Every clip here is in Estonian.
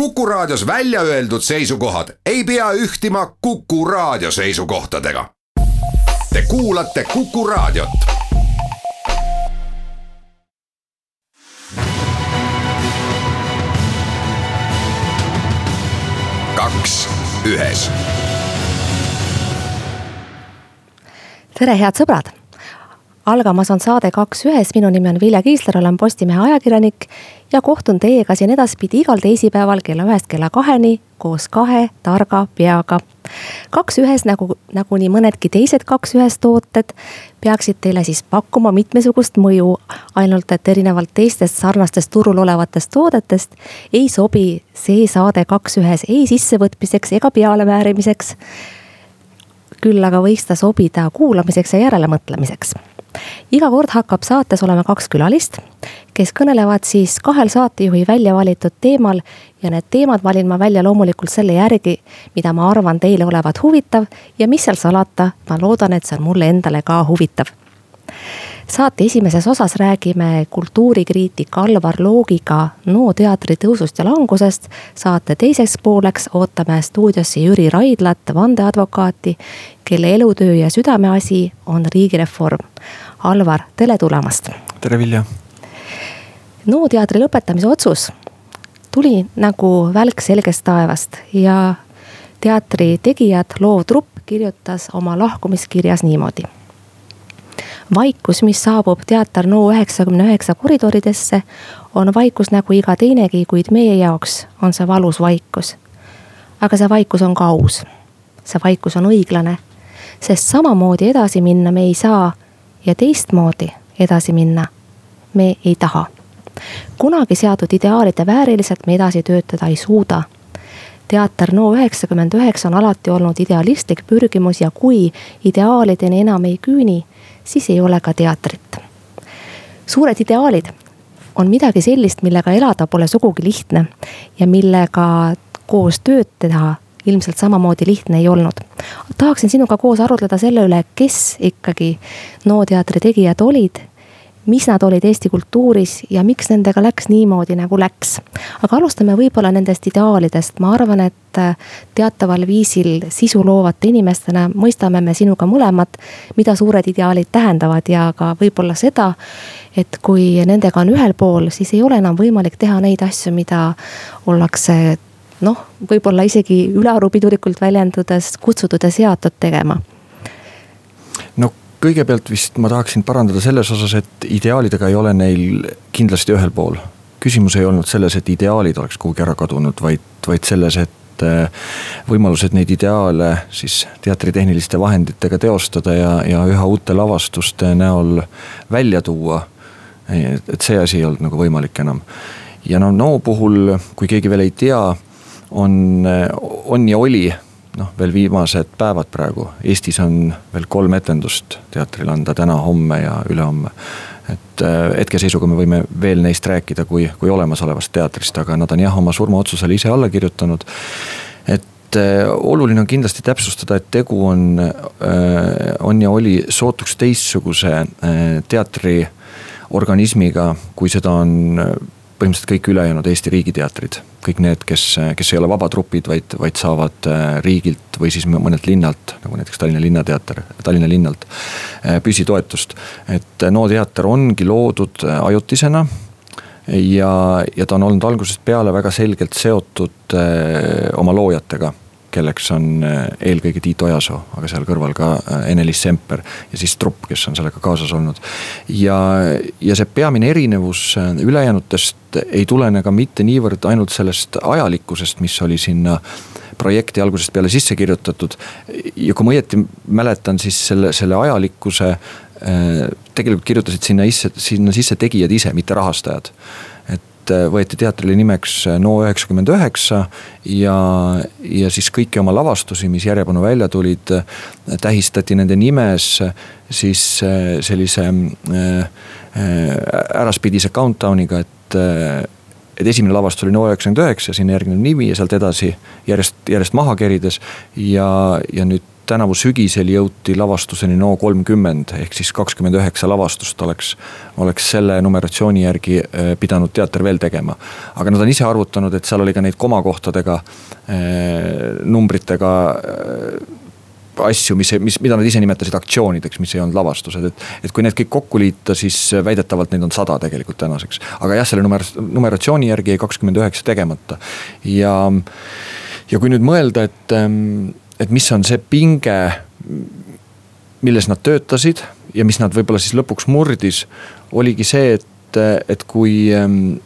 Kuku Raadios välja öeldud seisukohad ei pea ühtima Kuku Raadio seisukohtadega. Te kuulate Kuku Raadiot. kaks ühes. tere, head sõbrad algamas on saade Kaks ühes, minu nimi on Vilja Kiisler, olen Postimehe ajakirjanik ja kohtun teiega siin edaspidi igal teisipäeval kella ühest kella kaheni koos kahe targa peaga. kaks ühes nagu, nagu nii mõnedki teised kaks ühes tooted peaksid teile siis pakkuma mitmesugust mõju. ainult et erinevalt teistest sarnastest turul olevatest toodetest ei sobi see saade kaks ühes ei sissevõtmiseks ega pealemäärimiseks. küll aga võiks ta sobida kuulamiseks ja järelemõtlemiseks iga kord hakkab saates olema kaks külalist, kes kõnelevad siis kahel saatejuhi välja valitud teemal. ja need teemad valin ma välja loomulikult selle järgi, mida ma arvan teile olevat huvitav ja mis seal salata, ma loodan, et see on mulle endale ka huvitav saate esimeses osas räägime kultuurikriitik Alvar Loogiga NO teatri tõusust ja langusest. saate teiseks pooleks ootame stuudiosse Jüri Raidlat, vandeadvokaati, kelle elutöö ja südameasi on riigireform. Alvar, tere tulemast. tere, Vilja. NO teatri lõpetamise otsus tuli nagu välk selgest taevast ja teatri tegijad, loovtrupp kirjutas oma lahkumiskirjas niimoodi vaikus, mis saabub teater NO üheksakümne üheksa koridoridesse, on vaikus nagu iga teinegi, kuid meie jaoks on see valus vaikus. aga see vaikus on ka aus. see vaikus on õiglane, sest samamoodi edasi minna me ei saa ja teistmoodi edasi minna me ei taha. kunagi seatud ideaalide vääriliselt me edasi töötada ei suuda teater NO üheksakümmend üheksa on alati olnud idealistlik pürgimus ja kui ideaalideni enam ei küüni, siis ei ole ka teatrit. suured ideaalid on midagi sellist, millega elada pole sugugi lihtne ja millega koos tööd teha ilmselt samamoodi lihtne ei olnud. tahaksin sinuga koos arutleda selle üle, kes ikkagi NO teatri tegijad olid mis nad olid Eesti kultuuris ja miks nendega läks niimoodi, nagu läks. aga alustame võib-olla nendest ideaalidest, ma arvan, et äh, teataval viisil sisu loovate inimestena mõistame me sinuga mõlemad, mida suured ideaalid tähendavad ja ka võib-olla seda, et kui nendega on ühel pool, siis ei ole enam võimalik teha neid asju, mida ollakse noh, võib-olla isegi ülearu pidulikult väljendudes kutsutud ja seatud tegema no kõigepealt vist ma tahaksin parandada selles osas, et ideaalidega ei ole neil kindlasti ühel pool. küsimus ei olnud selles, et ideaalid oleks kuhugi ära kadunud, vaid, vaid selles, et äh, võimalused neid ideaale siis teatritehniliste vahenditega teostada ja, ja üha uute lavastuste näol välja tuua. et see asi ei olnud nagu võimalik enam. ja no NO puhul, kui keegi veel ei tea, on, on ja oli noh, veel viimased päevad praegu, Eestis on veel kolm etendust teatril anda täna, homme ja ülehomme. et äh, hetkeseisuga me võime veel neist rääkida kui, kui olemasolevast teatrist, aga nad on jah, oma surmaotsusele ise alla kirjutanud. et äh, oluline on kindlasti täpsustada, et tegu on, äh, on ja oli sootuks teistsuguse teatriorganismiga, kui seda on põhimõtteliselt kõik ülejäänud Eesti riigiteatrid. kõik need, kes, kes ei ole vabatrupid, vaid, vaid saavad äh, riigilt või siis mõnelt linnalt, nagu näiteks Tallinna Linnateater, Tallinna linnalt äh, püsitoetust. et äh, NO teater ongi loodud ajutisena ja, ja ta on olnud algusest peale väga selgelt seotud oma loojatega kelleks on äh, eelkõige Tiit Ojasoo, aga seal kõrval ka äh, Ene-Liis Semper ja siis trupp, kes on sellega kaasas olnud. ja, ja see peamine erinevus äh, ülejäänutest ei tulene ka mitte niivõrd ainult sellest ajalikkusest, mis oli sinna projekti algusest peale sisse kirjutatud. ja kui ma õieti mäletan, siis selle, selle ajalikkuse tegelikult kirjutasid sinna isse, sinna sisse tegijad ise, mitte rahastajad et äh, võeti teatrile nimeks äh, NO üheksakümmend üheksa ja, ja siis kõiki oma lavastusi, mis järjepanu välja tulid, äh, tähistati nende nimes siis sellise äraspidise countdown'iga, et et esimene lavastus oli NO üheksakümmend üheksa, sinna järgnev nimi ja sealt edasi järjest, järjest maha kerides. ja, ja nüüd tänavu sügisel jõuti lavastuseni No kolmkümmend ehk siis kakskümmend üheksa lavastust oleks, oleks selle numeratsiooni järgi äh, pidanud teater veel tegema. aga nad on ise arvutanud, et seal oli ka neid komakohtadega, äh, numbritega asju, mis, mis, mida nad ise nimetasid aktsioonideks, mis ei olnud lavastused, et. et kui need kõik kokku liita, siis väidetavalt neid on sada tegelikult tänaseks. aga jah, selle numer-, numeratsiooni järgi jäi kakskümmend üheksa tegemata ja, ja kui nüüd mõelda, et, ähm, et mis on see pinge, milles nad töötasid ja mis nad võib-olla siis lõpuks murdis, oligi see, et, et kui ähm,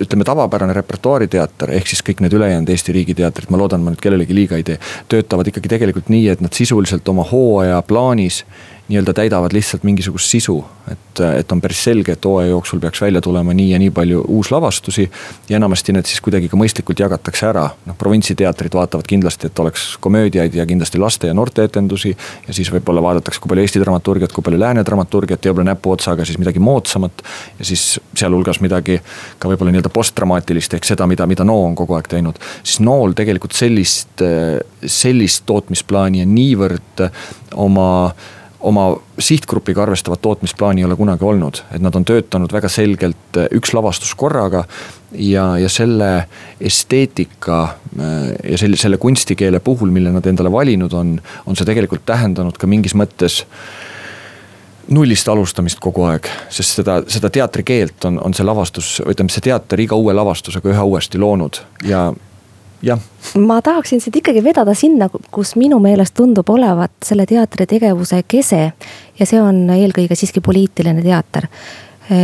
ütleme, tavapärane repertuaariteater, ehk siis kõik need ülejäänud Eesti riigiteatrid, ma loodan, ma nüüd kellelegi liiga ei tee. töötavad ikkagi tegelikult nii, et nad sisuliselt oma hooaja plaanis nii-öelda täidavad lihtsalt mingisugust sisu. et, et on päris selge, et hooaja jooksul peaks välja tulema nii ja nii palju uuslavastusi. ja enamasti need siis kuidagi ka mõistlikult jagatakse ära, noh provintsiteatrid vaatavad kindlasti, et oleks komöödiaid ja kindlasti laste ja noorteetendusi. ja siis võib-olla vaadatakse, kui palju Eesti dramaturgiat, kui palju lääne dramaturgiat ja võib-olla näpuotsaga siis midagi moodsamat. ja siis sealhulgas midagi ka võib-olla nii-öelda postdramaatilist ehk seda, mida, mida NO on kogu aeg teinud. siis NO-l tegelikult sellist, sellist tootmisplaani ja niivõrd oma oma sihtgrupiga arvestavat tootmisplaani ei ole kunagi olnud, et nad on töötanud väga selgelt eh, üks lavastus korraga. ja, ja selle esteetika eh, ja selle, selle kunstikeele puhul, mille nad endale valinud on, on see tegelikult tähendanud ka mingis mõttes nullist alustamist kogu aeg, sest seda, seda teatrikeelt on, on see lavastus, ütleme see teater iga uue lavastusega üha uuesti loonud ja jah. ma tahaksin sind ikkagi vedada sinna, kus minu meelest tundub olevat selle teatri tegevuse kese. ja see on eelkõige siiski poliitiline teater.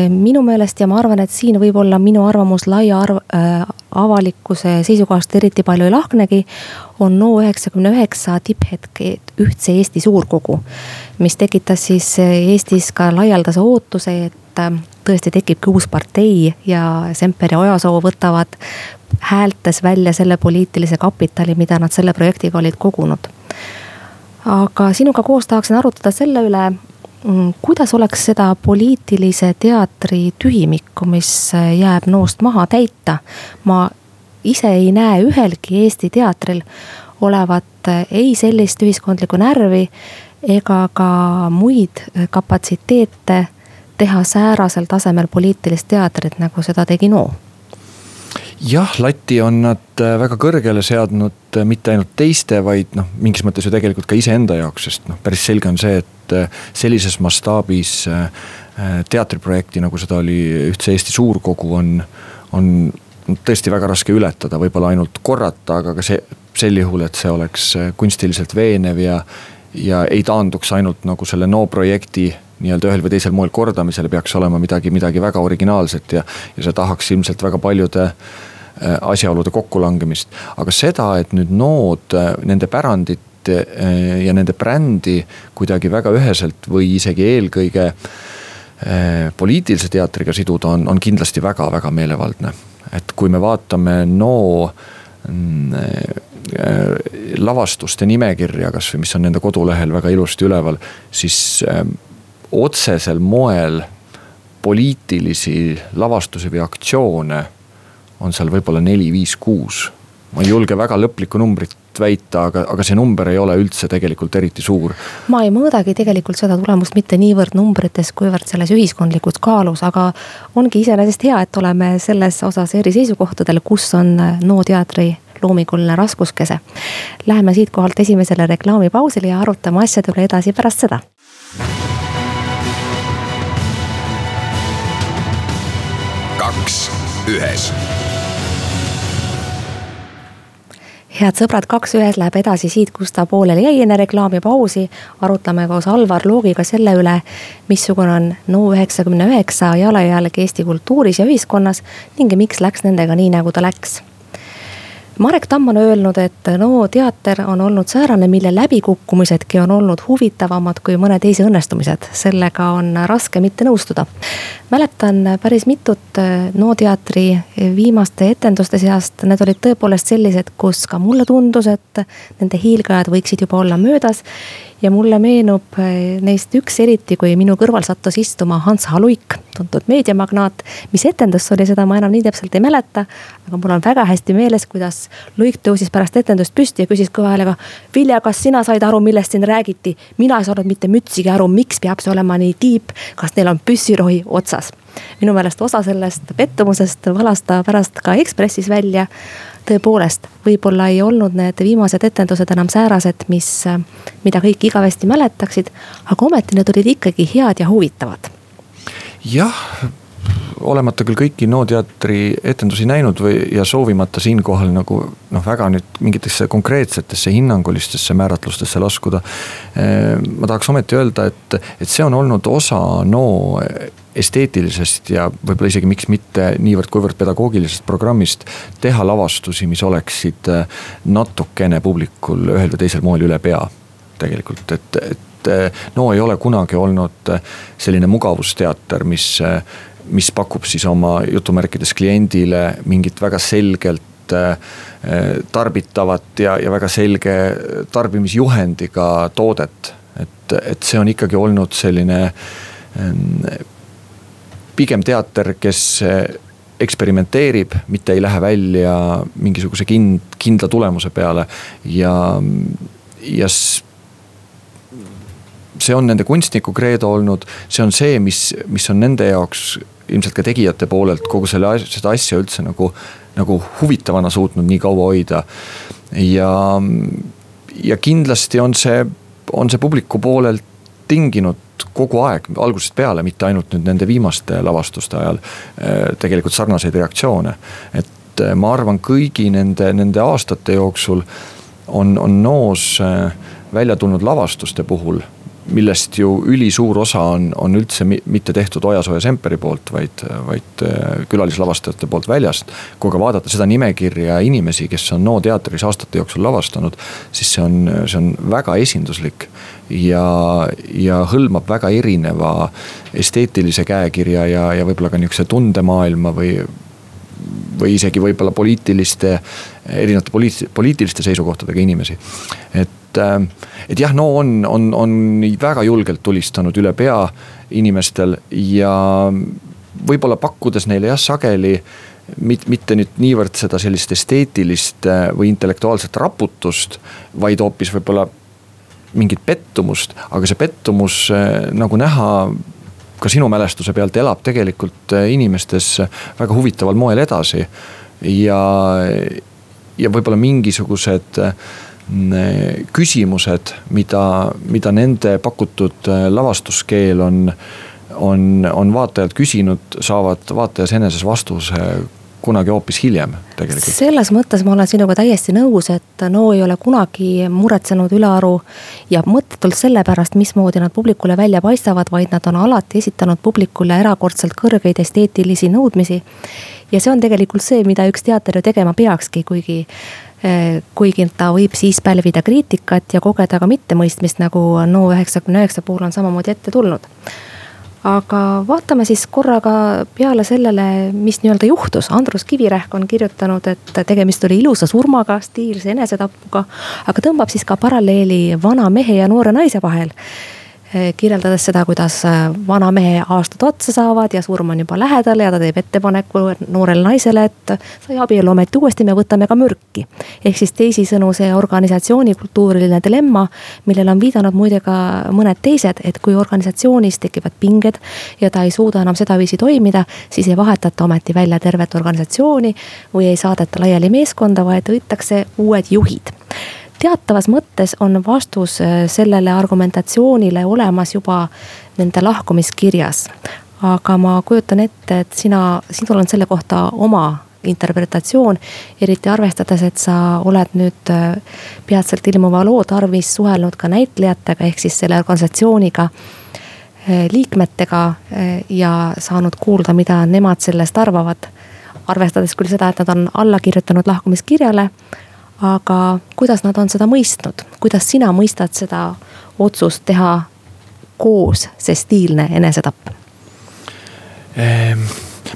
minu meelest ja ma arvan, et siin võib-olla minu arvamus laia arv, äh, avalikkuse seisukohast eriti palju ei lahknegi. on NO üheksakümne üheksa tipphetk Ühtse Eesti Suurkogu, mis tekitas siis Eestis ka laialdase ootuse, et äh, tõesti tekibki uus partei ja Semper ja Ojasoo võtavad häältes välja selle poliitilise kapitali, mida nad selle projektiga olid kogunud. aga sinuga koos tahaksin arutada selle üle, mm, kuidas oleks seda poliitilise teatri tühimikku, mis jääb NO-st maha, täita. ma ise ei näe ühelgi Eesti teatril olevat ei sellist ühiskondlikku närvi ega ka muid kapatsiteete teha säärasel tasemel poliitilist teatrit, nagu seda tegi NO jah, lati on nad äh, väga kõrgele seadnud äh, mitte ainult teiste, vaid noh, mingis mõttes ju tegelikult ka iseenda jaoks, sest noh, päris selge on see, et äh, sellises mastaabis teatriprojekti, nagu seda oli Ühtse Eesti Suurkogu, on, on tõesti väga raske ületada, võib-olla ainult korrata, aga ka see, sel juhul, et see oleks kunstiliselt veenev ja, ja ei taanduks ainult nagu selle no projekti nii-öelda ühel või teisel moel kordamisele peaks olema midagi, midagi väga originaalset ja, ja see tahaks ilmselt väga paljude äh, asjaolude kokkulangemist. aga seda, et nüüd nood äh, nende pärandit äh, ja nende brändi kuidagi väga üheselt või isegi eelkõige poliitilise teatriga siduda, on, on kindlasti väga-väga meelevaldne. et kui me vaatame no mm, lavastuste nimekirja kasvõi, mis on nende kodulehel väga ilusti üleval, siis otsesel moel poliitilisi lavastusi või aktsioone on seal võib-olla neli, viis, kuus. ma ei julge väga lõplikku numbrit väita, aga, aga see number ei ole üldse tegelikult eriti suur. ma ei mõõdagi tegelikult seda tulemust mitte niivõrd numbrites, kuivõrd selles ühiskondlikus kaalus, aga ongi iseenesest hea, et oleme selles osas eri seisukohtadel, kus on NO teatri loominguline raskuskese. Läheme siitkohalt esimesele reklaamipausile ja arutame asjade üle edasi pärast seda kaks ühes head sõbrad, Kaks ühes läheb edasi siit, kus ta pooleli jäi enne reklaamipausi. arutame koos Alvar Loogiga selle üle, missugune on NO üheksakümne üheksa jalajälg Eesti kultuuris ja ühiskonnas ning miks läks nendega nii, nagu ta läks Marek Tamm on öelnud, et NO teater on olnud säärane, mille läbikukkumisedki on olnud huvitavamad kui mõne teise õnnestumised. sellega on raske mitte nõustuda. mäletan päris mitut NO teatri viimaste etenduste seast, need olid tõepoolest sellised, kus ka mulle tundus, et nende hiilgajad võiksid juba olla möödas ja mulle meenub eh, neist üks eriti, kui minu kõrval sattus istuma Hans Haluik, tuntud meediamagnaat. mis etendus see oli, seda ma enam nii täpselt ei mäleta. aga mul on väga hästi meeles, kuidas Luik tõusis pärast etendust püsti ja küsis kõva häälega. Vilja, kas sina said aru, millest siin räägiti? mina ei saanud mitte mütsigi aru, miks peab see olema nii tiip, kas neil on püssirohi otsas? minu meelest osa sellest pettumusest valas ta pärast ka Ekspressis välja. Tõepoolest, võib-olla ei olnud need viimased etendused enam säärased, mis, mida kõik igavesti mäletaksid, aga ometi need olid ikkagi head ja huvitavad jah, olemata küll kõiki NO teatri etendusi näinud või, ja soovimata siinkohal nagu noh, väga nüüd mingitesse konkreetsetesse hinnangulistesse määratlustesse laskuda. Eh, ma tahaks ometi öelda, et, et see on olnud osa NO esteetilisest ja võib-olla isegi miks mitte niivõrd-kuivõrd pedagoogilisest programmist. teha lavastusi, mis oleksid eh, natukene publikul ühel või teisel moel üle pea tegelikult, et, et eh, no ei ole kunagi olnud selline mugavusteater, mis mis pakub siis oma jutumärkides kliendile mingit väga selgelt tarbitavat ja, ja väga selge tarbimisjuhendiga toodet. et, et see on ikkagi olnud selline pigem teater, kes eksperimenteerib, mitte ei lähe välja mingisuguse kind-, kindla tulemuse peale ja, ja see on nende kunstniku kreedo olnud, see on see, mis, mis on nende jaoks ilmselt ka tegijate poolelt kogu selle, seda asja üldse nagu, nagu huvitavana suutnud nii kaua hoida. ja, ja kindlasti on see, on see publiku poolelt tinginud kogu aeg, algusest peale, mitte ainult nüüd nende viimaste lavastuste ajal. Eh, tegelikult sarnaseid reaktsioone, et eh, ma arvan, kõigi nende, nende aastate jooksul on, on noos eh, välja tulnud lavastuste puhul millest ju ülisuur osa on, on üldse mitte tehtud Ojasoo ja Semperi poolt, vaid, vaid külalislavastajate poolt väljast. kui aga vaadata seda nimekirja inimesi, kes on NO teatris aastate jooksul lavastanud, siis see on, see on väga esinduslik. Ja, ja hõlmab väga erineva esteetilise käekirja ja, ja võib-olla ka nihukese tundemaailma või või isegi võib-olla poliitiliste, erinevate poliit-, poliitiliste seisukohtadega inimesi. et äh, et jah, no on, on, on väga julgelt tulistanud üle pea inimestel ja võib-olla pakkudes neile jah, sageli mit-, mitte nüüd niivõrd seda sellist esteetilist äh, või intellektuaalset raputust, vaid hoopis võib-olla mingit pettumust, aga see pettumus äh, nagu näha ka sinu mälestuse pealt elab tegelikult inimestes väga huvitaval moel edasi. ja, ja võib-olla mingisugused äh, küsimused, mida, mida nende pakutud lavastuskeel on, on, on vaatajalt küsinud, saavad vaatajas eneses vastuse kunagi hoopis hiljem tegelikult. selles mõttes ma olen sinuga täiesti nõus, et no ei ole kunagi muretsenud ülearu ja mõttetult selle pärast, mismoodi nad publikule välja paistavad, vaid nad on alati esitanud publikule erakordselt kõrgeid esteetilisi nõudmisi. ja see on tegelikult see, mida üks teater ju tegema peakski, kuigi Eh, kuigi ta võib siis pälvida kriitikat ja kogeda ka mittemõistmist, nagu NO üheksakümne üheksa puhul on samamoodi ette tulnud. Aga vaatame siis korraga peale sellele, mis nii-öelda juhtus. Andrus Kivirähk on kirjutanud, et tegemist oli ilusa surmaga, stiilse enesetapuga, aga tõmbab siis ka paralleeli vana mehe ja noore naise vahel kirjeldades seda, kuidas eh, vana mehe aastad otsa saavad ja surm on juba lähedal ja ta teeb ettepaneku noorele naisele, et sa ei abiellu ometi uuesti, me võtame ka mürki. ehk siis teisisõnu see organisatsiooni kultuuriline dilemma, millele on viidanud muide ka mõned teised, et kui organisatsioonis tekivad pinged ja ta ei suuda enam sedaviisi toimida, siis ei vahetata ometi välja tervet organisatsiooni või ei saadeta laiali meeskonda, vaid võetakse uued juhid teatavas mõttes on vastus äh, sellele argumentatsioonile olemas juba nende lahkumiskirjas. aga ma kujutan ette, et sina, sinul on selle kohta oma interpretatsioon. eriti arvestades, et sa oled nüüd äh, peatselt ilmuva loo tarvis suhelnud ka näitlejatega, ehk siis selle organisatsiooniga äh, liikmetega ja saanud kuulda, mida nemad sellest arvavad. arvestades küll seda, et nad on alla kirjutanud lahkumiskirjale aga kuidas nad on seda mõistnud, kuidas sina mõistad seda otsust teha koos see stiilne enesetapp? Ehm,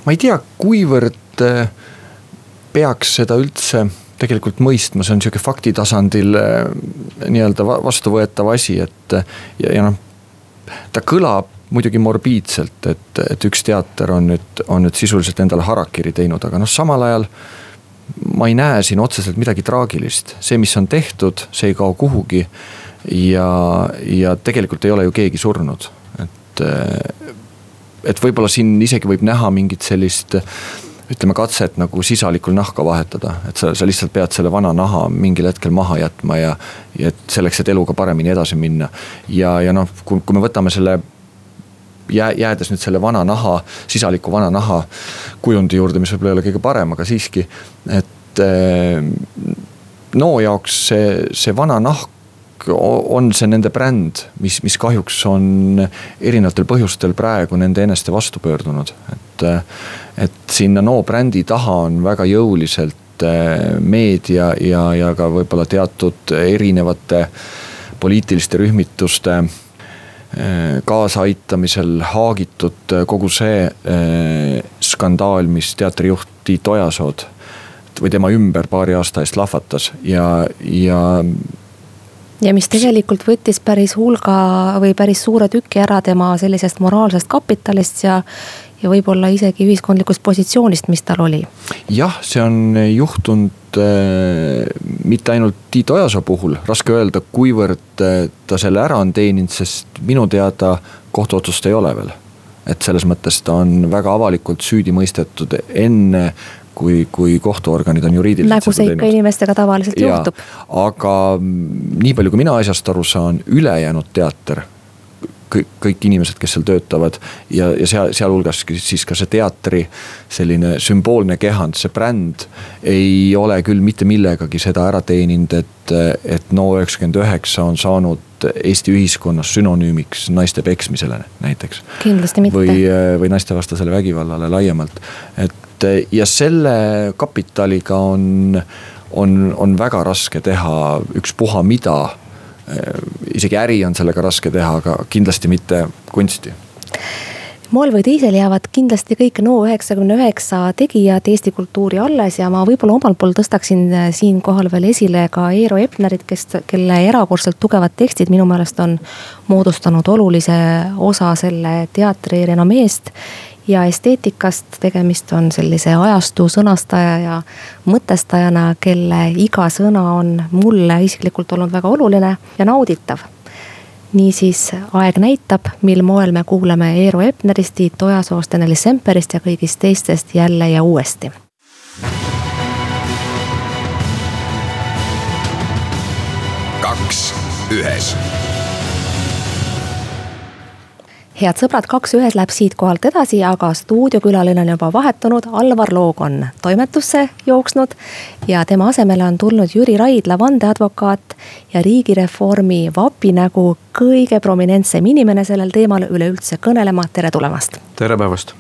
ma ei tea, kuivõrd eh, peaks seda üldse tegelikult mõistma, see on sihuke fakti tasandil eh, nii-öelda vastuvõetav asi, et ja, ja noh. ta kõlab muidugi morbiidselt, et, et üks teater on nüüd, on nüüd sisuliselt endale harakiri teinud, aga noh, samal ajal ma ei näe siin otseselt midagi traagilist, see, mis on tehtud, see ei kao kuhugi. ja, ja tegelikult ei ole ju keegi surnud, et, et võib-olla siin isegi võib näha mingit sellist ütleme katset nagu sisalikul nahka vahetada, et sa, sa lihtsalt pead selle vana naha mingil hetkel maha jätma ja. ja et selleks, et eluga paremini edasi minna ja, ja noh, kui, kui me võtame selle jää, jäädes nüüd selle vana naha, sisaliku vana naha kujundi juurde, mis võib-olla ei ole kõige parem, aga siiski. et eh, Noo jaoks see, see vana nahk on see nende bränd, mis, mis kahjuks on erinevatel põhjustel praegu nende eneste vastu pöördunud, et. et sinna no brändi taha on väga jõuliselt eh, meedia ja, ja ka võib-olla teatud erinevate poliitiliste rühmituste eh, kaasaaitamisel haagitud kogu see eh, skandaal, mis teatrijuht Tiit Ojasood või tema ümber paari aasta eest lahvatas ja, ja ja mis tegelikult võttis päris hulga või päris suure tüki ära tema sellisest moraalsest kapitalist ja, ja võib-olla isegi ühiskondlikust positsioonist, mis tal oli. jah, see on juhtunud äh, mitte ainult Tiit Ojasoo puhul, raske öelda, kuivõrd äh, ta selle ära on teeninud, sest minu teada kohtuotsust ei ole veel et selles mõttes ta on väga avalikult süüdi mõistetud enne kui, kui kohtuorganid on juriidiliselt. nagu see ikka inimestega tavaliselt ja, juhtub. aga nii palju, kui mina asjast aru saan, ülejäänud teater kõik, kõik inimesed, kes seal töötavad ja, ja seal, sealhulgas siis ka see teatri selline sümboolne kehand, see bränd. ei ole küll mitte millegagi seda ära teeninud, et, et no üheksakümmend üheksa on saanud Eesti ühiskonnas sünonüümiks naiste peksmisele näiteks. kindlasti mitte. või, või naistevastasele vägivallale laiemalt, et ja selle kapitaliga on, on, on väga raske teha ükspuha mida. Isegi äri on sellega raske teha, aga kindlasti mitte kunsti. Moel või teisel jäävad kindlasti kõik NO99 tegijad Eesti kultuuri alles ja ma võib-olla omalt poolt tõstaksin siinkohal veel esile ka Eero Epnerit, kes, kelle erakordselt tugevad tekstid minu meelest on moodustanud olulise osa selle teatri renomeest ja esteetikast. tegemist on sellise ajastu sõnastaja ja mõtestajana, kelle iga sõna on mulle isiklikult olnud väga oluline ja nauditav. niisiis aeg näitab, mil moel me kuuleme Eero Epnerist, Tiit Ojasoost, Ene-Liis Semperist ja kõigist teistest jälle ja uuesti. kaks ühes head sõbrad, kaks ühes läheb siitkohalt edasi, aga stuudiokülaline on juba vahetunud, Alvar Loog on toimetusse jooksnud. ja tema asemele on tulnud Jüri Raidla, vandeadvokaat ja riigireformi vapinägu, kõige prominentsem inimene sellel teemal üleüldse kõnelema, tere tulemast. tere päevast.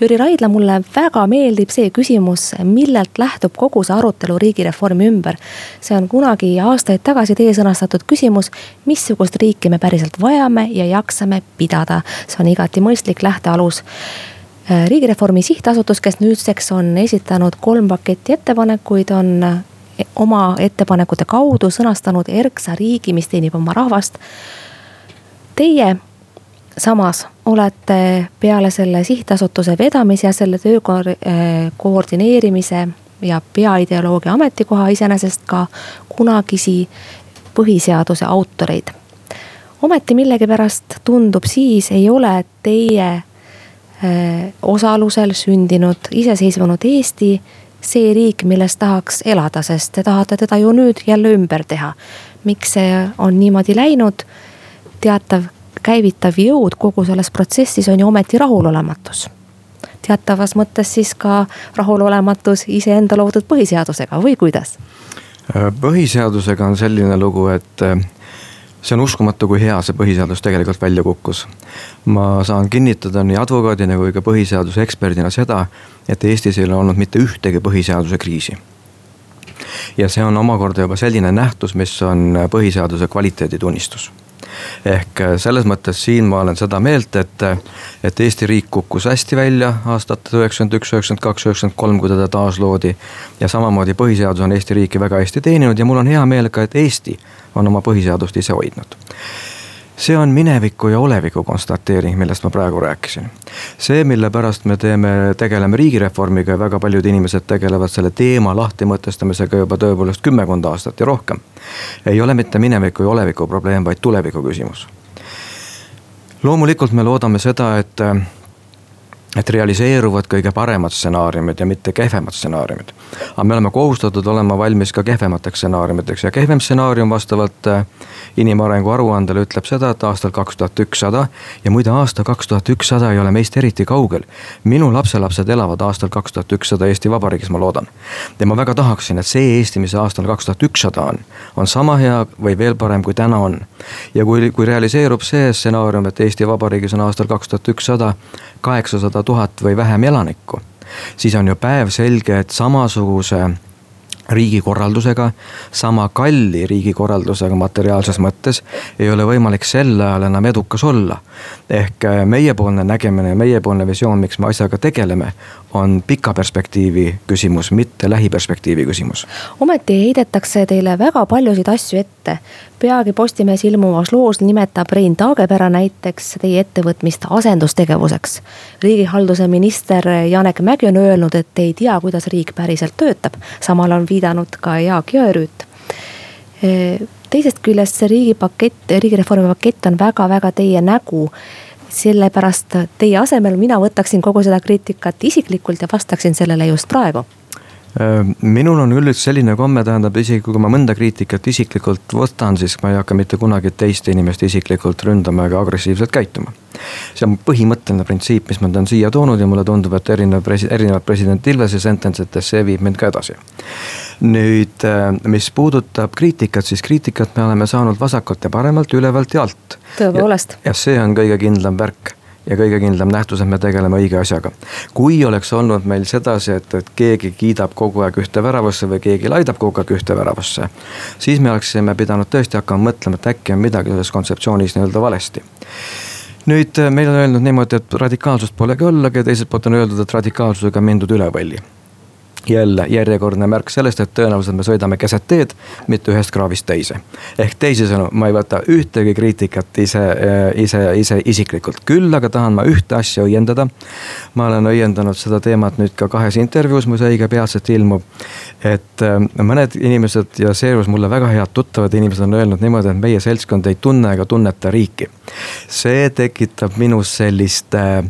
Jüri Raidla, mulle väga meeldib see küsimus, millelt lähtub kogu see arutelu riigireformi ümber. see on kunagi aastaid tagasi teie sõnastatud küsimus, missugust riiki me päriselt vajame ja jaksame pidada see on igati mõistlik lähtealus äh, riigireformi sihtasutus, kes nüüdseks on esitanud kolm paketti ettepanekuid, on äh, oma ettepanekute kaudu sõnastanud erksa riigi, mis teenib oma rahvast. Teie samas olete peale selle sihtasutuse vedamise ja selle töö äh, koordineerimise ja peaideoloogia ametikoha iseenesest ka kunagisi põhiseaduse autoreid ometi millegipärast tundub siis ei ole teie äh, osalusel sündinud iseseisvunud Eesti see riik, milles tahaks elada, sest te tahate teda ju nüüd jälle ümber teha. miks see on niimoodi läinud? teatav käivitav jõud kogu selles protsessis on ju ometi rahulolematus. teatavas mõttes siis ka rahulolematus iseenda loodud põhiseadusega või kuidas? põhiseadusega on selline lugu, et see on uskumatu, kui hea see põhiseadus tegelikult välja kukkus. ma saan kinnitada nii advokaadina kui ka põhiseaduse eksperdina seda, et Eestis ei ole olnud mitte ühtegi põhiseaduse kriisi. ja see on omakorda juba selline nähtus, mis on põhiseaduse kvaliteedi tunnistus ehk äh, selles mõttes siin ma olen seda meelt, et, et Eesti riik kukkus hästi välja aastatel üheksakümmend üks, üheksakümmend kaks, üheksakümmend kolm, kui teda taasloodi. ja samamoodi põhiseadus on Eesti riiki väga hästi teeninud ja mul on hea meel ka, et Eesti on oma põhiseadust ise hoidnud see on mineviku ja oleviku konstateering, millest ma praegu rääkisin. see, mille pärast me teeme, tegeleme riigireformiga ja väga paljud inimesed tegelevad selle teema lahtimõtestamisega juba tõepoolest kümmekond aastat ja rohkem. ei ole mitte mineviku ja oleviku probleem, vaid tuleviku küsimus. loomulikult me loodame seda, et et realiseeruvad kõige paremad stsenaariumid ja mitte kehvemad stsenaariumid. aga me oleme kohustatud olema valmis ka kehvemateks stsenaariumideks ja kehvem stsenaarium vastavalt äh, inimarengu aruandele ütleb seda, et aastal kaks tuhat ükssada. ja muide, aasta kaks tuhat ükssada ei ole meist eriti kaugel. minu lapselapsed elavad aastal kaks tuhat ükssada Eesti Vabariigis, ma loodan. ja ma väga tahaksin, et see Eesti, mis aastal kaks tuhat ükssada on, on sama hea või veel parem, kui täna on. ja kui, kui realiseerub see stsenaarium, et Eesti Vabariigis on aastal kaks tuhat ükssada kaheksasada tuhat või vähem elanikku, siis on ju päevselge, et samasuguse riigikorraldusega, sama kalli riigikorraldusega materiaalses mõttes ei ole võimalik sel ajal enam edukas olla. ehk äh, meiepoolne nägemine meiepoolne visioon, miks me asjaga tegeleme, on pika perspektiivi küsimus, mitte lähiperspektiivi küsimus. ometi heidetakse teile väga paljusid asju ette. Peagi Postimehes ilmuvas loos nimetab Rein Taagepera näiteks teie ettevõtmist asendustegevuseks. riigihalduse minister Janek Mägi on öelnud, et ei tea, kuidas riik päriselt töötab. samal on viidanud ka Jaak Jõerüüt teisest küljest see riigipakett, riigireformi pakett on väga-väga teie nägu sellepärast teie asemel mina võtaksin kogu seda kriitikat isiklikult ja vastaksin sellele just praegu minul on üldiselt selline komme, tähendab isegi kui ma mõnda kriitikat isiklikult võtan, siis ma ei hakka mitte kunagi teist inimest isiklikult ründama ega agressiivselt käituma. see on põhimõtteline printsiip, mis ma olen siia toonud ja mulle tundub, et erinev presi-, erinevad president Ilvese sentence'itest, see viib mind ka edasi. nüüd, äh, mis puudutab kriitikat, siis kriitikat me oleme saanud vasakult ja paremalt, ülevalt ja alt tõepoolest. ja see on kõige kindlam värk ja kõige kindlam nähtus, et me tegeleme õige asjaga. kui oleks olnud meil sedasi, et, et keegi kiidab kogu aeg ühte väravasse või keegi laidab kogu aeg ühte väravasse. siis me oleksime pidanud tõesti hakkama mõtlema, et äkki on midagi selles kontseptsioonis nii-öelda valesti nüüd meil on öelnud niimoodi, et radikaalsust polegi ollagi ja teiselt poolt on öeldud, et radikaalsusega mindud üle võlli jälle järjekordne märk sellest, et tõenäoliselt me sõidame keset teed, mitte ühest kraavist teise. ehk teisisõnu, ma ei võta ühtegi kriitikat ise, äh, ise, ise isiklikult, küll aga tahan ma ühte asja õiendada. ma olen õiendanud seda teemat nüüd ka kahes intervjuus, mis õige peatselt ilmub. et äh, mõned inimesed ja seejuures mulle väga head tuttavad inimesed on öelnud niimoodi, et meie seltskond ei tunne ega tunneta riiki. see tekitab minus sellist äh,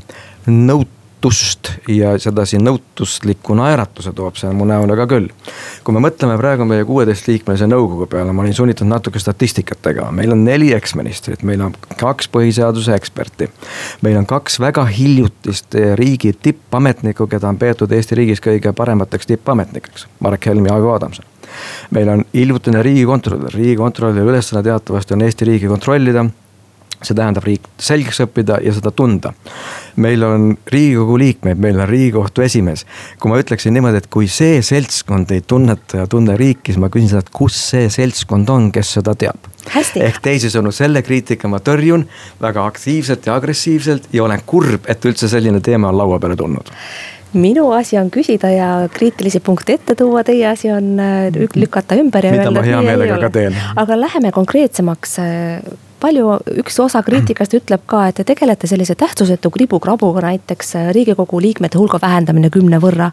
nõut nõutust ja sedasi nõutusliku naeratuse toob see mu näole ka küll. kui me mõtleme praegu meie kuueteistliikmelise nõukogu peale, ma olin sunnitud natuke statistikat tegema, meil on neli eksministrit, meil on kaks põhiseaduse eksperti. meil on kaks väga hiljutist riigi tippametnikku, keda on peetud Eesti riigis kõige paremateks tippametnikeks, Marek Helm ja Aavo Adamson meil on hiljutine riigikontrolör, riigikontrolöri ülesanne teatavasti on Eesti riigi kontrollida see tähendab riik selgeks õppida ja seda tunda. meil on riigikogu liikmeid, meil on riigikohtu esimees. kui ma ütleksin niimoodi, et kui see seltskond ei tunneta ja tunne riiki, siis ma küsin seda, et kus see seltskond on, kes seda teab. ehk teisisõnu, selle kriitika ma tõrjun väga aktiivselt ja agressiivselt ja olen kurb, et üldse selline teema on laua peale tulnud minu asi on küsida ja kriitilisi punkte ette tuua, teie asi on äh, lükata ümber ja mida öelda, ma hea meelega ka teen. aga läheme konkreetsemaks äh, palju, üks osa kriitikast ütleb ka, et te tegelete sellise tähtsusetu kribu-krabuga, näiteks äh, riigikogu liikmete hulga vähendamine kümne võrra.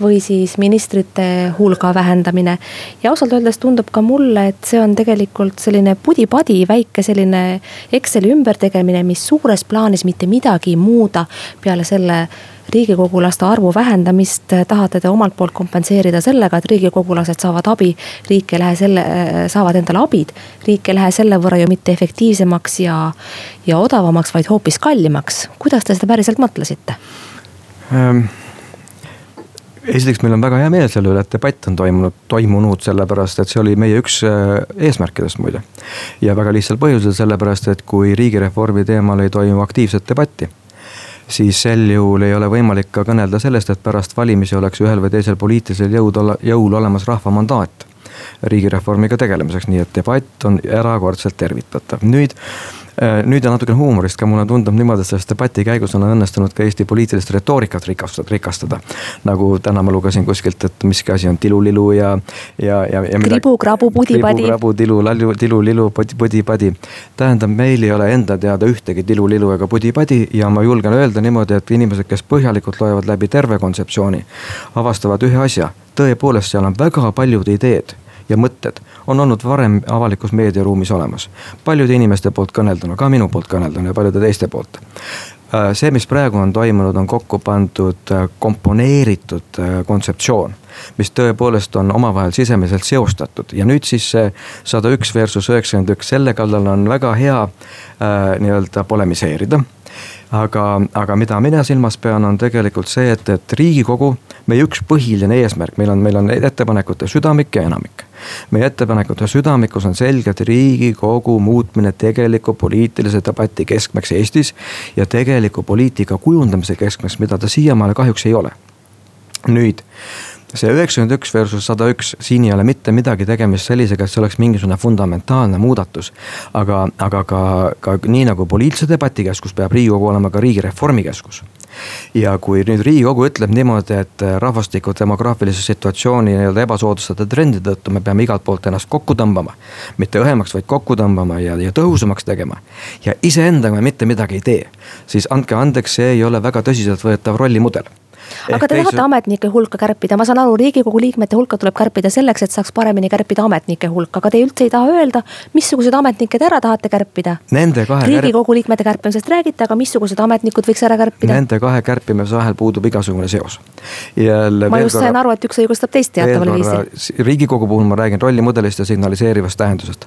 või siis ministrite hulga vähendamine. ja ausalt öeldes tundub ka mulle, et see on tegelikult selline pudi-padi, väike selline Exceli ümbertegemine, mis suures plaanis mitte midagi ei muuda peale selle riigikogulaste arvu vähendamist tahate te omalt poolt kompenseerida sellega, et riigikogulased saavad abi. riik ei lähe selle, saavad endale abid, riik ei lähe selle võrra ju mitte efektiivsemaks ja, ja odavamaks, vaid hoopis kallimaks. kuidas te seda päriselt mõtlesite ähm.? esiteks, meil on väga hea meel selle üle, et debatt on toimunud, toimunud, sellepärast et see oli meie üks äh, eesmärkidest muide. ja väga lihtsal põhjusel, sellepärast et kui riigireformi teemal ei toimu aktiivset debatti siis sel juhul ei ole võimalik ka kõnelda sellest, et pärast valimisi oleks ühel või teisel poliitilisel jõud, jõul olemas rahva mandaat riigireformiga tegelemiseks, nii et debatt on erakordselt tervitatav. nüüd nüüd ja natukene huumorist ka, mulle tundub niimoodi, et selles debati käigus on õnnestunud ka Eesti poliitilist retoorikat rikastada, rikastada. nagu täna ma lugesin kuskilt, et miski asi on tilulilu ja, ja, ja, ja. kribu-krabu, pudi-padi. kribu-krabu, tilu, lalju, tilu-lilu, pudi-padi. tähendab, meil ei ole enda teada ühtegi tilu-lilu ega pudi-padi ja ma julgen öelda niimoodi, et inimesed, kes põhjalikult loevad läbi terve kontseptsiooni, avastavad ühe asja. tõepoolest, seal on väga paljud ideed ja mõtted on olnud varem avalikus meediaruumis olemas. paljude inimeste poolt kõnelduna, ka minu poolt kõnelduna ja paljude teiste poolt. Äh, see, mis praegu on toimunud, on kokku pandud äh, komponeeritud äh, kontseptsioon mis tõepoolest on omavahel sisemiselt seostatud ja nüüd siis see sada üks versus üheksakümmend üks, selle kallal on väga hea äh, nii-öelda polemiseerida aga, aga mida mina silmas pean, on tegelikult see, et, et riigikogu, meie üks põhiline eesmärk, meil on, meil on ettepanekute südamik ja enamik. Meie ettepanekute südamikus on selgelt riigikogu muutmine tegeliku poliitilise debati keskmeks Eestis ja tegeliku poliitika kujundamise keskmeks, mida ta siiamaale kahjuks ei ole. nüüd see üheksakümmend üks versus sada üks, siin ei ole mitte midagi tegemist sellisega, et see oleks mingisugune fundamentaalne muudatus. aga, aga ka, ka nii nagu poliitilise debati keskus peab Riigikogu olema ka riigireformi keskus ja kui nüüd riigikogu ütleb niimoodi, et rahvastiku demograafilise situatsiooni nii-öelda ebasoodsate trendide tõttu me peame igalt poolt ennast kokku tõmbama. mitte õhemaks, vaid kokku tõmbama ja, ja tõhusamaks tegema. ja iseendaga me mitte midagi ei tee, siis andke andeks, see ei ole väga tõsiseltvõetav rollimudel aga te teise... tahate ametnike hulka kärpida, ma saan aru, riigikogu liikmete hulka tuleb kärpida selleks, et saaks paremini kärpida ametnike hulka, aga te üldse ei taha öelda, missuguseid ametnikke te ära tahate kärpida. riigikogu kärp... liikmete kärpimisest räägite, aga missugused ametnikud võiks ära kärpida? Nende kahe kärpimise vahel puudub igasugune seos. ma just sain aru, et üks õigustab teist teataval viisil. riigikogu puhul ma räägin rollimudelist ja signaliseerivast tähendusest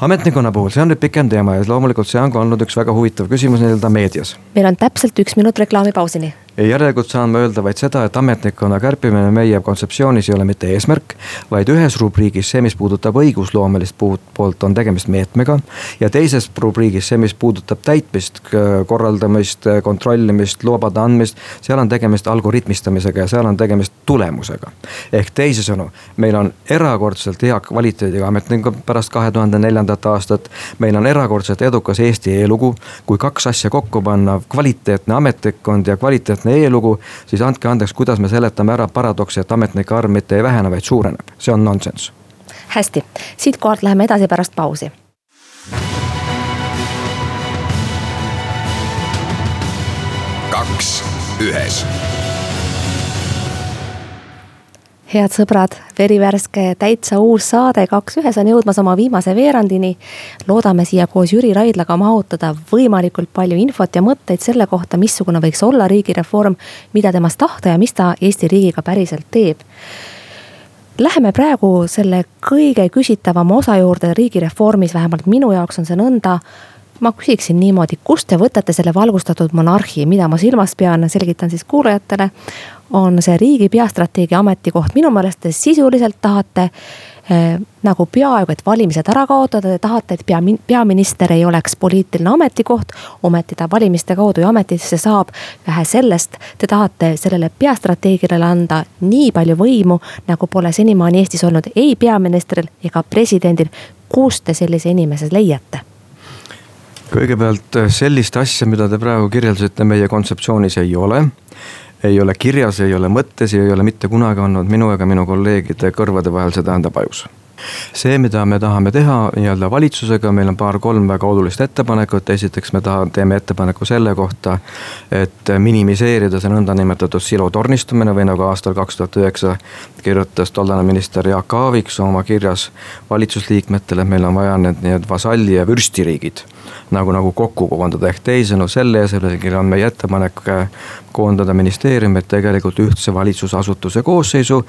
ametnikkonna puhul, see on nüüd pikem teema ja loomulikult see on ka olnud üks väga huvitav küsimus nii-öelda meedias. meil on täpselt üks minut reklaamipausini järelikult saan ma öelda vaid seda, et ametnikkonna kärpimine meie kontseptsioonis ei ole mitte eesmärk, vaid ühes rubriigis see, mis puudutab õigusloomelist poolt, on tegemist meetmega. ja teises rubriigis see, mis puudutab täitmist, korraldamist, kontrollimist, lubade andmist, seal on tegemist algoritmistamisega ja seal on tegemist tulemusega. ehk teisisõnu, meil on erakordselt hea kvaliteediga ametnikud pärast kahe tuhande neljandat aastat. meil on erakordselt edukas Eesti e-lugu, kui kaks asja kokku panna, kvaliteetne ametnikkond ja kvaliteetne e-lugu, siis andke andeks, kuidas me seletame ära paradoksi, et ametnike arv mitte ei vähene, vaid suureneb, see on nonsenss. hästi, siitkohalt läheme edasi pärast pausi. kaks ühes head sõbrad, verivärske täitsa uus saade Kaks ühes on jõudmas oma viimase veerandini. loodame siia koos Jüri Raidlaga mahutada võimalikult palju infot ja mõtteid selle kohta, missugune võiks olla riigireform, mida temast tahta ja mis ta Eesti riigiga päriselt teeb. Läheme praegu selle kõige küsitavama osa juurde riigireformis, vähemalt minu jaoks on see nõnda ma küsiksin niimoodi, kust te võtate selle valgustatud monarhi, mida ma silmas pean, selgitan siis kuulajatele on see riigi peastrateegia ametikoht, minu meelest te sisuliselt tahate eh, nagu peaaegu, et valimised ära kaotada, te tahate, et pea, peaminister ei oleks poliitiline ametikoht. ometi ta valimiste kaudu ju ametisse saab. vähe sellest, te tahate sellele peastrateegiale anda nii palju võimu, nagu pole senimaani Eestis olnud ei peaministril ega presidendil. kust te sellise inimese leiate? kõigepealt sellist asja, mida te praegu kirjeldasite, meie kontseptsioonis ei ole ei ole kirjas, ei ole mõttes ja ei ole mitte kunagi olnud minu ega minu kolleegide kõrvade vahel, see tähendab ajus see, mida me tahame teha nii-öelda valitsusega, meil on paar-kolm väga olulist ettepanekut, esiteks me taha, teeme ettepaneku selle kohta, et minimiseerida see nõndanimetatud silotornistumine või nagu aastal kaks tuhat üheksa kirjutas tollane minister Jaak Aaviksoo oma kirjas valitsusliikmetele, et meil on vaja need nii-öelda vasalli ja vürstiriigid nagu, nagu kokku koondada, ehk teisisõnu selle eesmärgil on meie ettepanek koondada ministeeriumid tegelikult ühtse valitsusasutuse koosseisu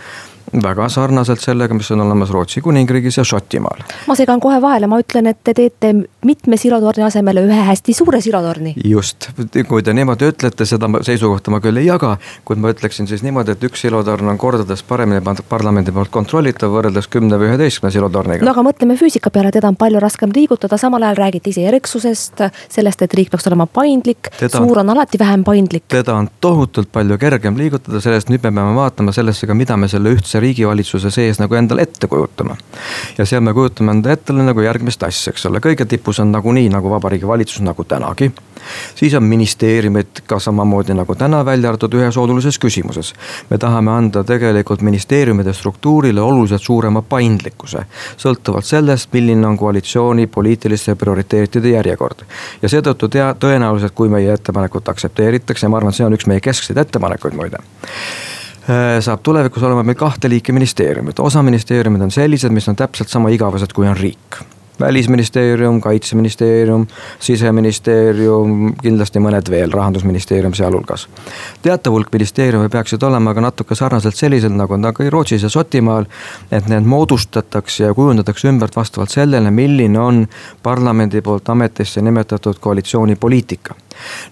väga sarnaselt sellega, mis on olemas Rootsi kuningriigis ja Šotimaal. ma segan kohe vahele, ma ütlen, et te teete mitme silotorni asemele ühe hästi suure silotorni. just, kui te niimoodi ütlete, seda seisukohta ma küll ei jaga, kuid ma ütleksin siis niimoodi, et üks silotorn on kordades paremini parlamendi poolt kontrollitav võrreldes kümne või üheteistkümne silotorniga. no aga mõtleme füüsika peale, teda on palju raskem liigutada, samal ajal räägite ise eriksusest, sellest, et riik peaks olema paindlik, suur on alati vähem paindlik. teda on tohutult palju kergem liigutada, sellest nüüd me peame vaatama sellesse ka, mida me selle ühtse ühtse riigivalitsuse sees nagu endale ette kujutama. ja seal me kujutame enda ette nagu järgmist asja, eks ole, kõige tipus on nagunii nagu Vabariigi Valitsus nagu tänagi. siis on ministeeriumid ka samamoodi nagu täna, välja arvatud ühes olulises küsimuses. me tahame anda tegelikult ministeeriumide struktuurile oluliselt suurema paindlikkuse. sõltuvalt sellest, milline on koalitsiooni poliitiliste prioriteetide järjekord. ja seetõttu tea, tõenäoliselt, kui meie ettepanekut aktsepteeritakse, ma arvan, et see on üks meie keskseid ettepanekuid muide saab tulevikus olema meil kahte liiki ministeeriumit, osa ministeeriumid on sellised, mis on täpselt sama igavesed, kui on riik välisministeerium, kaitseministeerium, siseministeerium, kindlasti mõned veel, rahandusministeerium sealhulgas. teatav hulk ministeeriume peaksid olema aga natuke sarnaselt sellised, nagu on ka Rootsis ja Šotimaal. et need moodustatakse ja kujundatakse ümber vastavalt sellele, milline on parlamendi poolt ametisse nimetatud koalitsiooni poliitika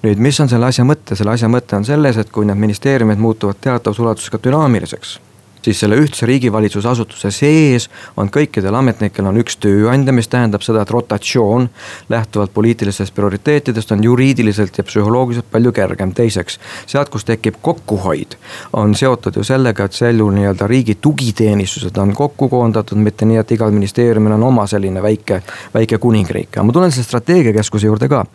nüüd, mis on selle asja mõte, selle asja mõte on selles, et kui need ministeeriumid muutuvad teatavas ulatuses ka dünaamiliseks siis selle ühtse riigivalitsuse asutuse sees on kõikidel ametnikel on üks tööandja, mis tähendab seda, et rotatsioon lähtuvalt poliitilistest prioriteetidest on juriidiliselt ja psühholoogiliselt palju kergem. teiseks, sealt, kus tekib kokkuhoid, on seotud ju sellega, et sel juhul nii-öelda riigi tugiteenistused on kokku koondatud, mitte nii, et igal ministeeriumil on oma selline väike, väike kuningriik. aga ma tulen selle strateegiakeskuse juurde ka.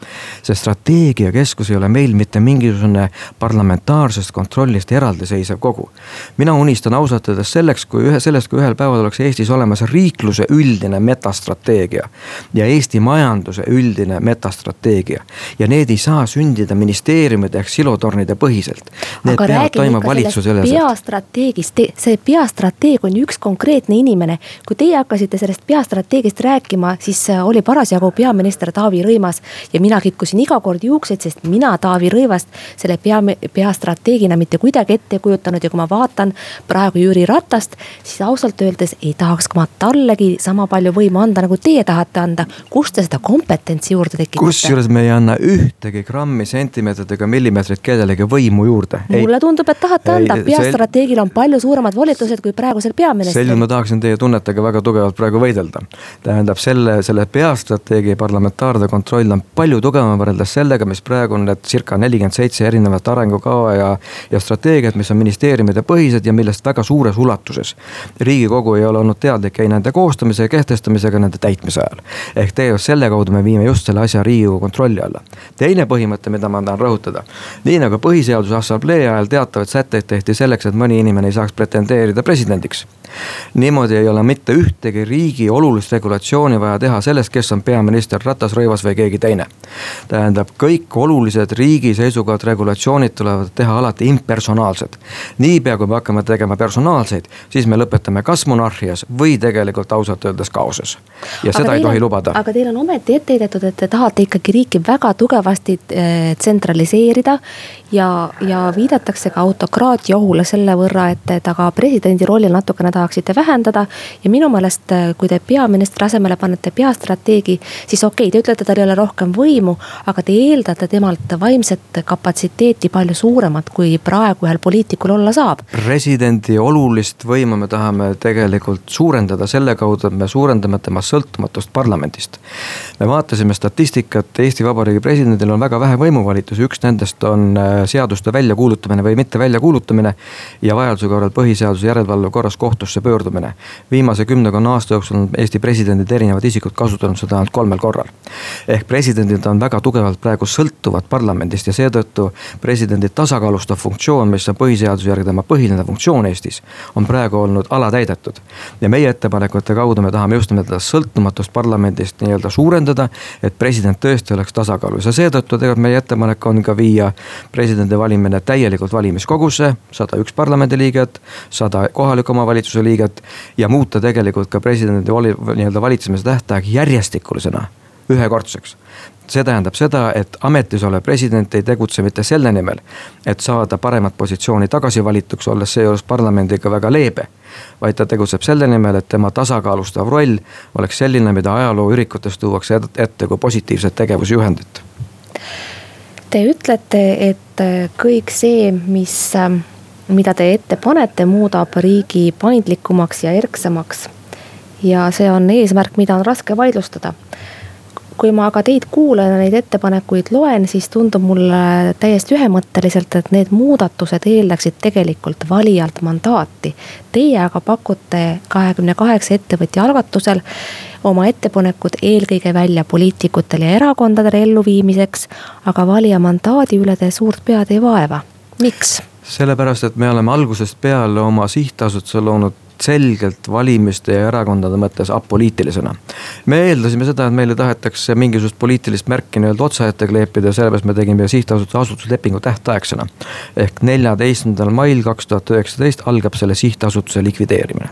see strateegiakeskus ei ole meil mitte mingisugune parlamentaarsest kontrollist eraldiseisev kogu. mina unistan ausalt kasvatades selleks, kui ühe, sellest, kui ühel päeval oleks Eestis olemas riikluse üldine metastrateegia. ja Eesti majanduse üldine metastrateegia. ja need ei saa sündida ministeeriumide ehk silotornide põhiselt. Need aga peavad toimuma valitsuse üleselt. peastrateegist, see peastrateeg on üks konkreetne inimene. kui teie hakkasite sellest peastrateegist rääkima, siis oli parasjagu peaminister Taavi Rõivas. ja mina kitkusin iga kord juukseid, sest mina Taavi Rõivast selle pea, peastrateegina mitte kuidagi ette ei kujutanud ja kui ma vaatan praegu Jüri Ratast, siis ausalt öeldes ei tahaks ma tallegi sama palju võimu anda, nagu teie tahate anda. kust te seda kompetentsi juurde tekitate? kusjuures me ei anna ühtegi grammi, sentimeetrit ega millimeetrit kellelegi võimu juurde. mulle tundub, et tahate ei, anda, peastrateegil on palju suuremad volitused kui praegusel peaministril. sel juhul ma tahaksin teie tunnetega väga tugevalt praegu võidelda. tähendab selle, selle peastrateegia parlamentaarne kontroll on palju tugevam võrreldes sellega, mis praegu on need circa nelikümmend seitse erinevat arengukava ja, ja strateegiat, mis on ministeeriumide põhised ja millest väga suur suures ulatuses. riigikogu ei ole olnud teadlik ei nende koostamise ja kehtestamisega, nende täitmise ajal. ehk tegelikult selle kaudu me viime just selle asja riigikogu kontrolli alla. teine põhimõte, mida ma tahan rõhutada. nii nagu põhiseaduse assamblee ajal teatavaid sätteid tehti selleks, et mõni inimene ei saaks pretendeerida presidendiks niimoodi ei ole mitte ühtegi riigi olulist regulatsiooni vaja teha sellest, kes on peaminister Ratas, Rõivas või keegi teine. tähendab, kõik olulised riigi seisukohad, regulatsioonid tulevad teha alati impersonaalsed. niipea kui me hakkame tegema personaalseid, siis me lõpetame kas monarhias või tegelikult ausalt öeldes kaoses. ja aga seda ei tohi on, lubada. aga teil on ometi ette heidetud, et te tahate ikkagi riiki väga tugevasti äh, tsentraliseerida ja, ja viidatakse ka autokraatia ohule selle võrra, et ta ka presidendi rolli natukene tahaksite vähendada. ja minu meelest, kui te peaministri asemele panete peastrateegi, siis okei okay,, te ütlete, tal ei ole rohkem võimu, aga te eeldate temalt vaimset kapatsiteeti palju suuremat, kui praegu ühel poliitikul olla saab. presidendi olulist võimu me tahame tegelikult suurendada selle kaudu, et me suurendame tema sõltumatust parlamendist. me vaatasime statistikat, Eesti Vabariigi presidendil on väga vähe võimuvalitusi, üks nendest on äh, seaduste väljakuulutamine või mitte väljakuulutamine. ja vajaduse korral põhiseaduse järelevalve korras kohtusse pöördumine. viimase kümnekonna aasta jooksul on Eesti presidendid, erinevad isikud kasutanud seda ainult kolmel korral. ehk presidendid on väga tugevalt praegu sõltuvad parlamendist ja seetõttu presidendi tasakaalustav funktsioon, mis on põhiseaduse järgi tema põhiline funktsioon Eestis, on praegu olnud alatäidetud. ja meie ettepanekute kaudu me tahame just nimelt seda sõltumatust parlamendist nii-öelda suurendada, et president tõesti oleks tasakaalus ja seetõttu tegelikult meie ettepanek on ka viia presidendi valimine täielikult valimiskogusse, sada üks parlamendiliiget, sada kohaliku omavalitsuse liiget ja muuta tegelikult ka presidendi vali, nii-öelda valitsemise tähtaeg järjestikulisena, ühekordseks see tähendab seda, et ametis olev president ei tegutse mitte selle nimel, et saada paremat positsiooni tagasi valituks, olles seejuures parlamendiga väga leebe. vaid ta tegutseb selle nimel, et tema tasakaalustav roll oleks selline, mida ajalooürikutes tuuakse ette kui positiivset tegevusjuhendit. Te ütlete, et kõik see, mis mida te ette panete, muudab riigi paindlikumaks ja erksamaks. ja see on eesmärk, mida on raske vaidlustada. Kui ma aga teid kuulan ja neid ettepanekuid loen, siis tundub mulle täiesti ühemõtteliselt, et need muudatused eeldaksid tegelikult valijalt mandaati. Teie aga pakute kahekümne kaheksa ettevõtja algatusel oma ettepanekud eelkõige välja poliitikutele ja erakondadele elluviimiseks, aga valija mandaadi üle te suurt pead ei vaeva, miks? sellepärast, et me oleme algusest peale oma sihtasutuse loonud selgelt valimiste ja erakondade mõttes apoliitilisena. me eeldasime seda, et meile tahetakse mingisugust poliitilist märki nii-öelda otsa ette kleepida sellepärast me tegime sihtasutuse asutuslepingu tähtaegsena. ehk neljateistkümnendal mail kaks tuhat üheksateist algab selle sihtasutuse likvideerimine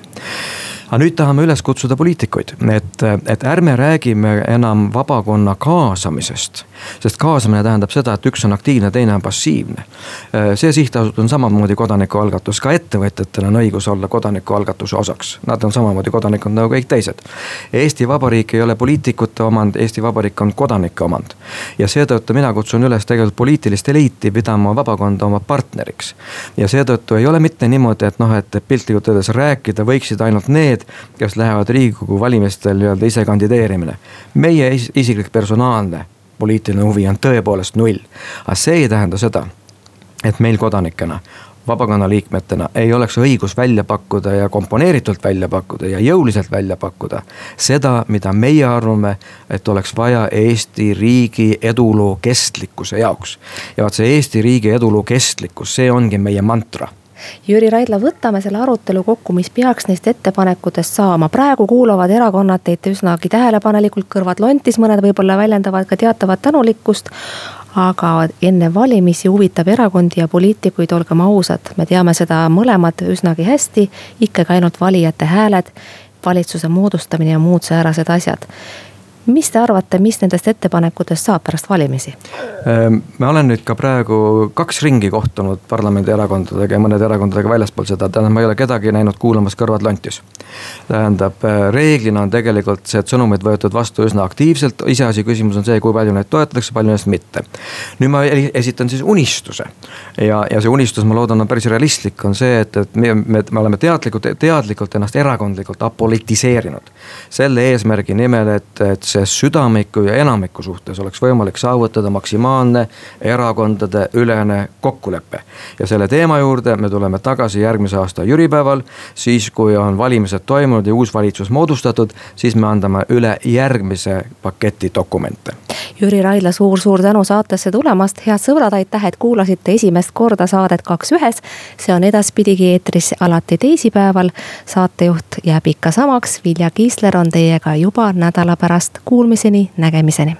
aga nüüd tahame üles kutsuda poliitikuid, et, et ärme räägime enam vabakonna kaasamisest. sest kaasamine tähendab seda, et üks on aktiivne, teine on passiivne. see sihtasutus on samamoodi kodanikualgatus, ka ettevõtjatel on õigus olla kodanikualgatuse osaks. Nad on samamoodi kodanikud nagu kõik teised. Eesti Vabariik ei ole poliitikute omand, Eesti Vabariik on kodanike omand. ja seetõttu mina kutsun üles tegelikult poliitilist eliiti pidama vabakonda oma partneriks. ja seetõttu ei ole mitte niimoodi, et noh, et piltlikult öeldes rääkida võiksid ainult need need, kes lähevad riigikogu valimistel nii-öelda ise kandideerimine. meie isiklik personaalne poliitiline huvi on tõepoolest null, aga see ei tähenda seda, et meil kodanikena vabakonna liikmetena ei oleks õigus välja pakkuda ja komponeeritult välja pakkuda ja jõuliselt välja pakkuda. seda, mida meie arvame, et oleks vaja Eesti riigi eduloo kestlikkuse jaoks. ja vot see Eesti riigi eduloo kestlikkus, see ongi meie mantra Jüri Raidla, võtame selle arutelu kokku, mis peaks neist ettepanekutest saama. praegu kuulavad erakonnad teid üsnagi tähelepanelikult, kõrvad lontis, mõned võib-olla väljendavad ka teatavat tänulikkust. aga enne valimisi huvitab erakondi ja poliitikuid, olgem ausad, me teame seda mõlemad üsnagi hästi. ikkagi ainult valijate hääled, valitsuse moodustamine ja muud säärased asjad mis te arvate, mis nendest ettepanekutest saab pärast valimisi? Ehm, ma olen nüüd ka praegu kaks ringi kohtunud parlamendierakondadega ja mõnede erakondadega väljaspool seda, tähendab, ma ei ole kedagi näinud kuulamas kõrvad lontis. tähendab, äh, reeglina on tegelikult see sõnumid võetud vastu üsna aktiivselt, iseasi küsimus on see, kui palju neid toetatakse, palju neist mitte. nüüd ma esitan siis unistuse ja, ja see unistus, ma loodan, on päris realistlik, on see, et, et me, me, me oleme teadlikult, teadlikult ennast erakondlikult apolitiseerinud. Selle eesmärgi nimel, et, et see südamiku ja enamiku suhtes oleks võimalik saavutada maksimaalne erakondade ülene kokkulepe. ja selle teema juurde me tuleme tagasi järgmise aasta jüripäeval, siis kui on valimised toimunud ja uus valitsus moodustatud, siis me andame üle järgmise paketi dokumente. Jüri Raidla suur,, suur-suur tänu saatesse tulemast, head sõbrad, aitäh, et kuulasite esimest korda saadet Kaks ühes. see on edaspidigi eetris alati teisipäeval. saatejuht jääb ikka samaks, Vilja Kiisler on teiega juba nädala pärast kuulmiseni, nägemiseni.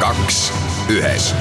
kaks ühes